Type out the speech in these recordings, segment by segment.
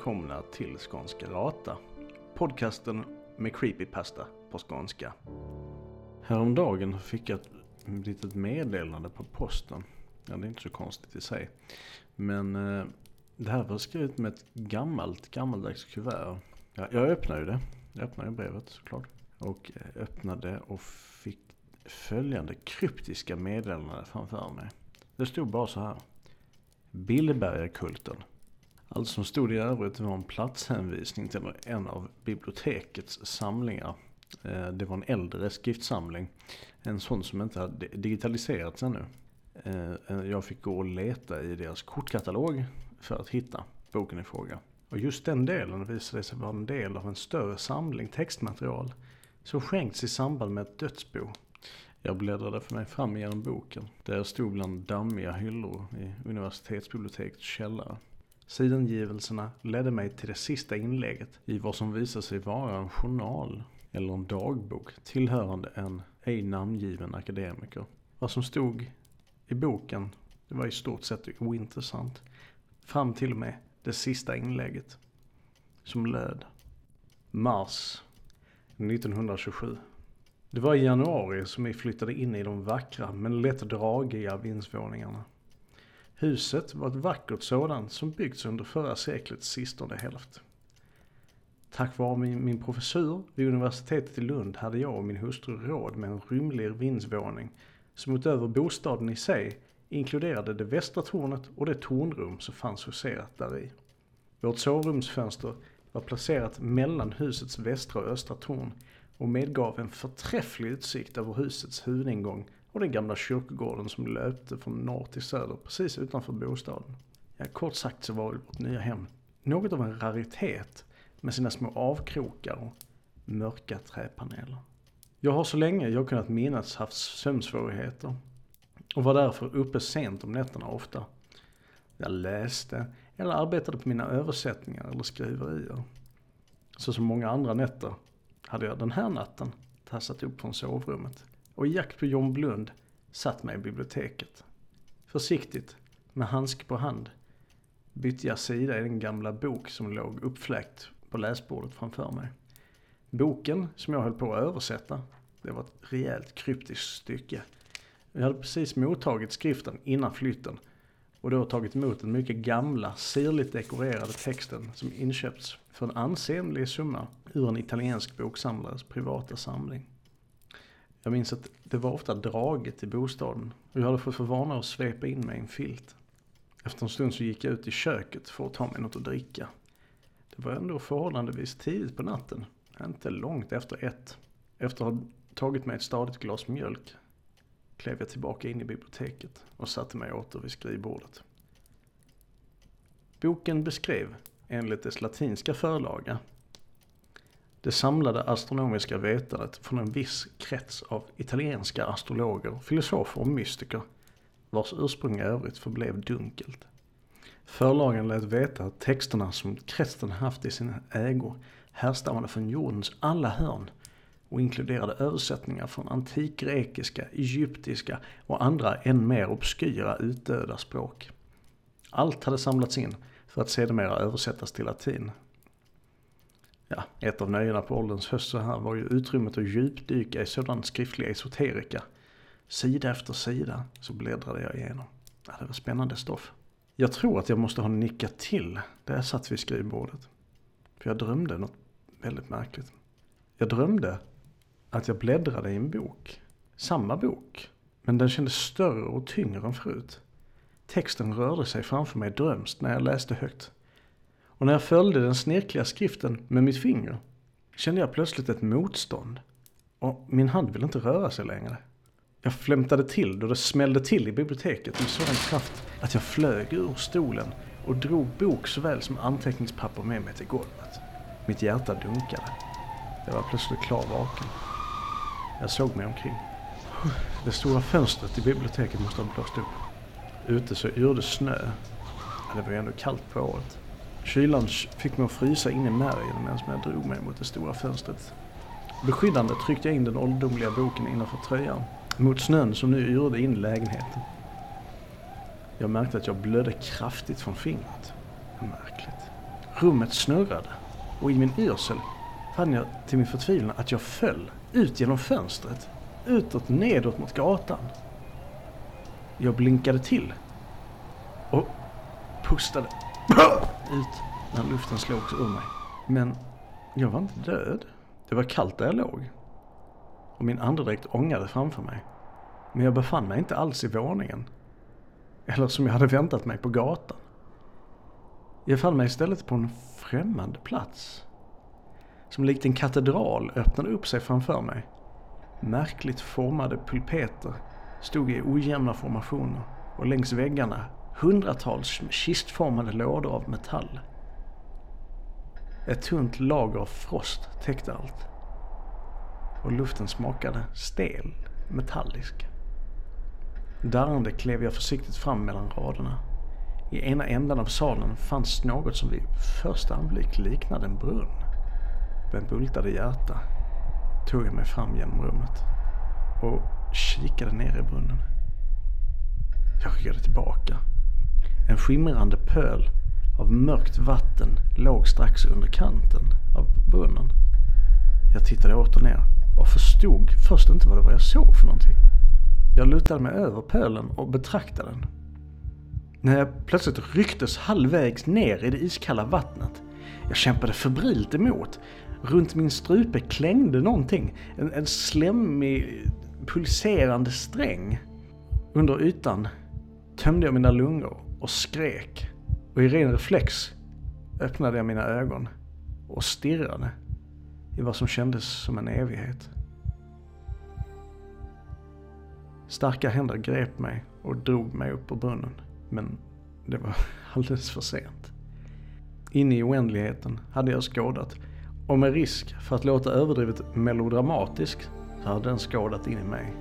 Välkomna till Skånska Rata. Podcasten med creepypasta på skånska. Häromdagen fick jag ett litet meddelande på posten. Ja, det är inte så konstigt i sig. Men eh, det här var skrivet med ett gammalt, gammaldags kuvert. Ja, jag öppnade ju det. Jag öppnade brevet såklart. Och eh, öppnade och fick följande kryptiska meddelande framför mig. Det stod bara så här. Billebergakulten. Allt som stod i övrigt var en platshänvisning till en av bibliotekets samlingar. Eh, det var en äldre skriftsamling. En sån som inte hade digitaliserats ännu. Eh, eh, jag fick gå och leta i deras kortkatalog för att hitta boken i fråga. Och just den delen visade sig vara en del av en större samling textmaterial som skänkts i samband med ett dödsbo. Jag bläddrade för mig fram genom boken, där jag stod bland dammiga hyllor i universitetsbibliotekets källare. Sidangivelserna ledde mig till det sista inlägget i vad som visade sig vara en journal eller en dagbok tillhörande en ej namngiven akademiker. Vad som stod i boken det var i stort sett ointressant. Fram till och med det sista inlägget. Som löd. Mars 1927. Det var i januari som vi flyttade in i de vackra men lätt dragiga vindsvåningarna. Huset var ett vackert sådant som byggts under förra seklets sistone hälft. Tack vare min, min professur vid universitetet i Lund hade jag och min hustru råd med en rymlig vindsvåning som utöver bostaden i sig inkluderade det västra tornet och det tornrum som fanns huserat däri. Vårt sovrumsfönster var placerat mellan husets västra och östra torn och medgav en förträfflig utsikt över husets huvudingång och den gamla kyrkogården som löpte från norr till söder precis utanför bostaden. Ja, kort sagt så var vårt nya hem något av en raritet med sina små avkrokar och mörka träpaneler. Jag har så länge jag kunnat minnas haft sömnsvårigheter och var därför uppe sent om nätterna ofta. Jag läste eller arbetade på mina översättningar eller skriverier. Så som många andra nätter hade jag den här natten tassat upp från sovrummet och i jakt på John Blund satt mig i biblioteket. Försiktigt, med handsk på hand, bytte jag sida i den gamla bok som låg uppfläkt på läsbordet framför mig. Boken som jag höll på att översätta, det var ett rejält kryptiskt stycke. Jag hade precis mottagit skriften innan flytten och då tagit emot den mycket gamla, sirligt dekorerade texten som inköpts för en ansenlig summa ur en italiensk boksamlares privata samling. Jag minns att det var ofta draget i bostaden och jag hade fått för vana att svepa in mig i en filt. Efter en stund så gick jag ut i köket för att ta mig något att dricka. Det var ändå förhållandevis tidigt på natten, inte långt efter ett. Efter att ha tagit mig ett stadigt glas mjölk klev jag tillbaka in i biblioteket och satte mig åter vid skrivbordet. Boken beskrev, enligt dess latinska förlaga, det samlade astronomiska vetandet från en viss krets av italienska astrologer, filosofer och mystiker vars ursprung i övrigt förblev dunkelt. Förlagen lät veta att texterna som kretsen haft i sin ägo härstammade från jordens alla hörn och inkluderade översättningar från antikgrekiska, egyptiska och andra än mer obskyra utdöda språk. Allt hade samlats in för att sedermera översättas till latin. Ja, ett av nöjena på ålderns höst så här var ju utrymmet att djupdyka i sådan skriftlig esoterika. Sida efter sida så bläddrade jag igenom. Ja, det var spännande stoff. Jag tror att jag måste ha nickat till där jag satt vid skrivbordet. För jag drömde något väldigt märkligt. Jag drömde att jag bläddrade i en bok. Samma bok. Men den kändes större och tyngre än förut. Texten rörde sig framför mig drömst när jag läste högt. Och när jag följde den snirkliga skriften med mitt finger kände jag plötsligt ett motstånd. Och min hand ville inte röra sig längre. Jag flämtade till då det smällde till i biblioteket med sådan kraft att jag flög ur stolen och drog bok såväl som anteckningspapper med mig till golvet. Mitt hjärta dunkade. Jag var plötsligt klar vaken. Jag såg mig omkring. Det stora fönstret i biblioteket måste ha blåst upp. Ute så yrde snö. Det var ju ändå kallt på året. Kylan fick mig att frysa in i märgen medan jag drog mig mot det stora fönstret. Beskyddande tryckte jag in den ålderdomliga boken innanför tröjan. Mot snön som nu yrde in i lägenheten. Jag märkte att jag blödde kraftigt från fingret. Märkligt. Rummet snurrade och i min yrsel fann jag till min förtvivlan att jag föll ut genom fönstret. Utåt, nedåt mot gatan. Jag blinkade till och pustade ut när luften slogs ur mig. Men jag var inte död. Det var kallt där jag låg. Och min andedräkt ångade framför mig. Men jag befann mig inte alls i våningen. Eller som jag hade väntat mig på gatan. Jag fann mig istället på en främmande plats. Som likt en katedral öppnade upp sig framför mig. Märkligt formade pulpeter stod i ojämna formationer och längs väggarna hundratals kistformade lådor av metall. Ett tunt lager av frost täckte allt. Och luften smakade stel, metallisk. Darrande klev jag försiktigt fram mellan raderna. I ena änden av salen fanns något som vid första anblick liknade en brunn. Med bultade hjärta tog jag mig fram genom rummet och kikade ner i brunnen. Jag ryggade tillbaka. En skimrande pöl av mörkt vatten låg strax under kanten av brunnen. Jag tittade åter ner och förstod först inte vad det var jag såg för någonting. Jag lutade mig över pölen och betraktade den. När jag plötsligt rycktes halvvägs ner i det iskalla vattnet. Jag kämpade febrilt emot. Runt min strupe klängde någonting. En, en slemmig, pulserande sträng. Under ytan tömde jag mina lungor och skrek. Och i ren reflex öppnade jag mina ögon och stirrade i vad som kändes som en evighet. Starka händer grep mig och drog mig upp ur brunnen. Men det var alldeles för sent. Inne i oändligheten hade jag skådat och med risk för att låta överdrivet melodramatisk så hade den skådat in i mig.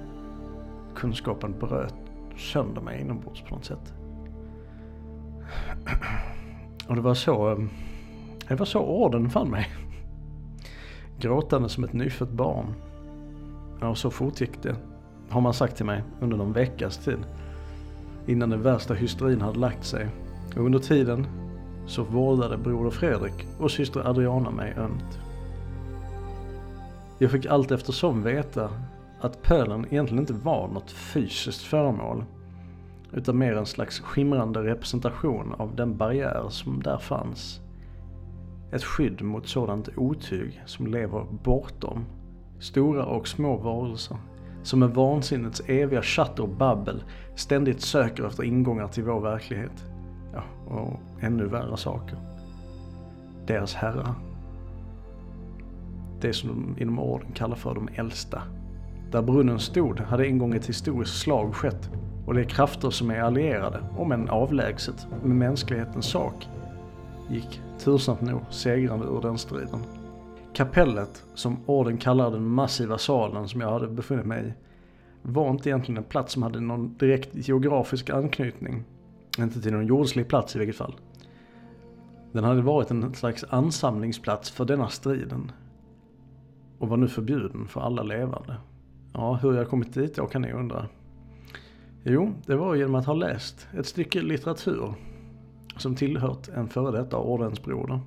Kunskapen bröt sönder mig inombords på något sätt. Och det var så, eh, det var så orden fann mig. Gråtande som ett nyfött barn. Och så fortgick det, har man sagt till mig, under någon veckas tid. Innan den värsta hysterin hade lagt sig. Och under tiden så vårdade broder Fredrik och syster Adriana mig ömt. Jag fick allt eftersom veta att pölen egentligen inte var något fysiskt föremål utan mer en slags skimrande representation av den barriär som där fanns. Ett skydd mot sådant otyg som lever bortom stora och små varelser som med vansinnets eviga chatter och babbel ständigt söker efter ingångar till vår verklighet. Ja, och ännu värre saker. Deras herrar. Det som de inom orden kallar för de äldsta. Där brunnen stod hade en gång ett historiskt slag skett och de krafter som är allierade, om än avlägset, med mänsklighetens sak gick tursamt nog segrande ur den striden. Kapellet, som orden kallar den massiva salen som jag hade befunnit mig i, var inte egentligen en plats som hade någon direkt geografisk anknytning. Inte till någon jordslig plats i vilket fall. Den hade varit en slags ansamlingsplats för denna striden. Och var nu förbjuden för alla levande. Ja, hur jag kommit dit då kan ni undra. Jo, det var genom att ha läst ett stycke litteratur som tillhört en före detta ordensbroder.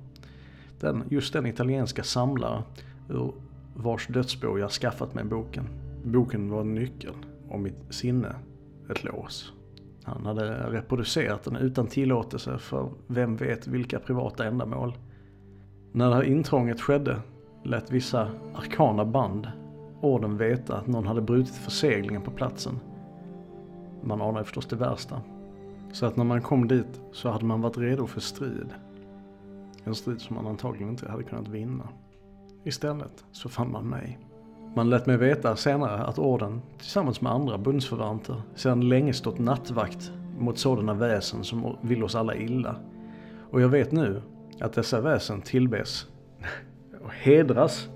Den, just den italienska samlare ur vars dödsbo jag skaffat mig boken. Boken var en nyckel och mitt sinne ett lås. Han hade reproducerat den utan tillåtelse för vem vet vilka privata ändamål. När det här intrånget skedde lät vissa arkana band orden veta att någon hade brutit förseglingen på platsen man anar förstås det värsta. Så att när man kom dit så hade man varit redo för strid. En strid som man antagligen inte hade kunnat vinna. Istället så fann man mig. Man lät mig veta senare att orden, tillsammans med andra bundsförvanter, sedan länge stått nattvakt mot sådana väsen som vill oss alla illa. Och jag vet nu att dessa väsen tillbes och hedras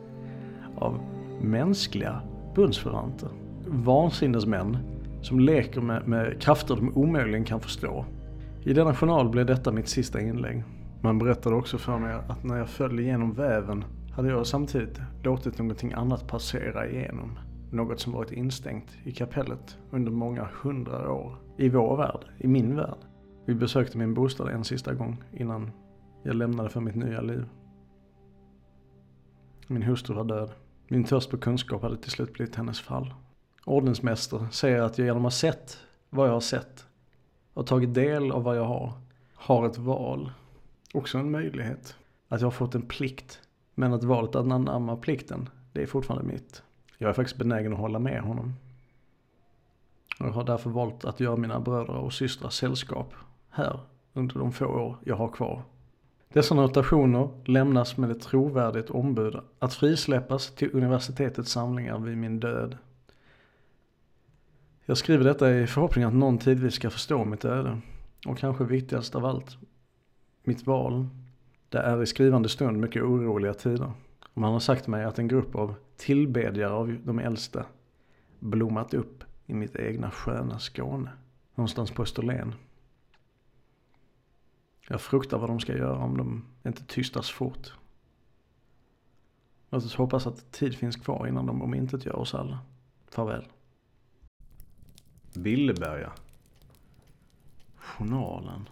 av mänskliga bundsförvanter. Vansinnesmän som leker med, med krafter de omöjligen kan förstå. I denna journal blev detta mitt sista inlägg. Man berättade också för mig att när jag föll igenom väven hade jag samtidigt låtit någonting annat passera igenom. Något som varit instängt i kapellet under många hundra år. I vår värld, i min värld. Vi besökte min bostad en sista gång innan jag lämnade för mitt nya liv. Min hustru var död. Min törst på kunskap hade till slut blivit hennes fall. Ordensmästare säger att jag genom att ha sett vad jag har sett och tagit del av vad jag har, har ett val. Också en möjlighet. Att jag har fått en plikt. Men att valet att anamma plikten, det är fortfarande mitt. Jag är faktiskt benägen att hålla med honom. Jag har därför valt att göra mina bröder och systrar sällskap här under de få år jag har kvar. Dessa notationer lämnas med ett trovärdigt ombud att frisläppas till universitetets samlingar vid min död. Jag skriver detta i förhoppning att någon tidvis ska förstå mitt öde. Och kanske viktigast av allt, mitt val. Det är i skrivande stund mycket oroliga tider. Och man har sagt mig att en grupp av tillbedjare av de äldste blommat upp i mitt egna sköna Skåne. Någonstans på Österlen. Jag fruktar vad de ska göra om de inte tystas fort. Låt oss hoppas att tid finns kvar innan de omintetgör oss alla. Farväl. Billeberga. Journalen.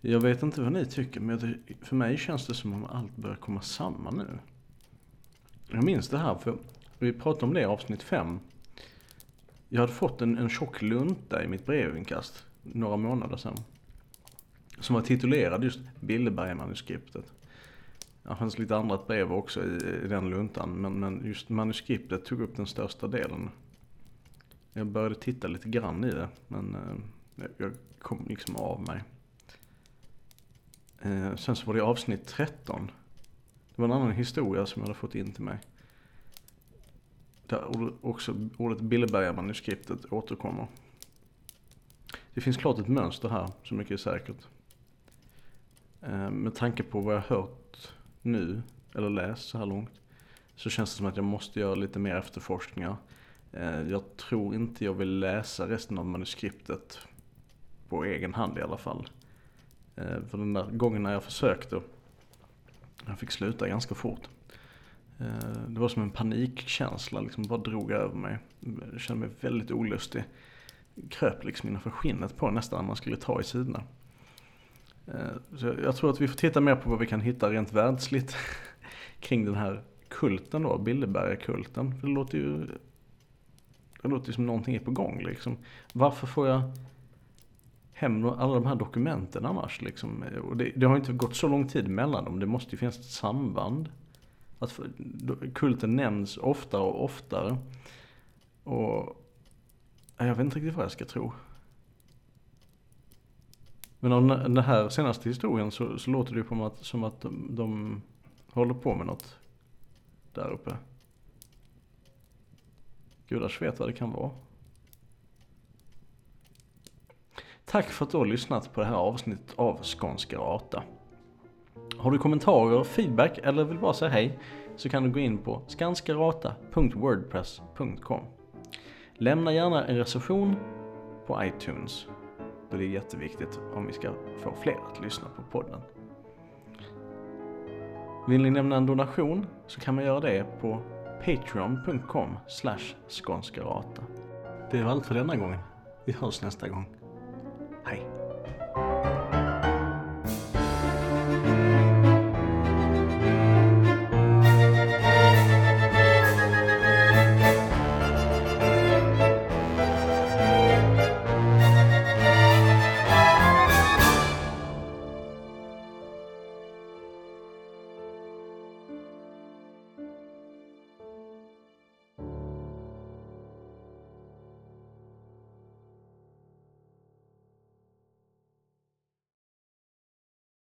Jag vet inte vad ni tycker men för mig känns det som om allt börjar komma samman nu. Jag minns det här för vi pratade om det i avsnitt 5. Jag hade fått en, en tjock lunta i mitt brevinkast några månader sedan. Som var titulerad just Billeberga-manuskriptet. Det fanns lite andra brev också i, i den luntan men, men just manuskriptet tog upp den största delen. Jag började titta lite grann i det men eh, jag kom liksom av mig. Eh, sen så var det avsnitt 13. Det var en annan historia som jag hade fått in till mig. Där också ordet Billeberga-manuskriptet återkommer. Det finns klart ett mönster här, så mycket är säkert. Eh, med tanke på vad jag hört nu, eller läst så här långt, så känns det som att jag måste göra lite mer efterforskningar. Eh, jag tror inte jag vill läsa resten av manuskriptet på egen hand i alla fall. Eh, för den där gången när jag försökte, jag fick sluta ganska fort. Eh, det var som en panikkänsla, liksom bara drog över mig. Jag kände mig väldigt olustig kröp liksom innanför skinnet på nästan när man skulle ta i sidorna. Så jag tror att vi får titta mer på vad vi kan hitta rent världsligt kring den här kulten då, Bilderbergakulten. För det låter ju det låter ju som någonting är på gång liksom. Varför får jag hem alla de här dokumenten annars liksom? Och det, det har inte gått så lång tid mellan dem. Det måste ju finnas ett samband. Att kulten nämns oftare och oftare. Och jag vet inte riktigt vad jag ska tro. Men av den här senaste historien så, så låter det ju på att, som att de, de håller på med något där uppe. Gudars vet vad det kan vara. Tack för att du har lyssnat på det här avsnittet av Skånska Rata. Har du kommentarer, feedback eller vill bara säga hej så kan du gå in på skanskarata.wordpress.com Lämna gärna en recension på iTunes. Då det är jätteviktigt om vi ska få fler att lyssna på podden. Vill ni lämna en donation så kan man göra det på patreon.com slash skånskarata. Det är allt för denna gången. Vi hörs nästa gång. Hej!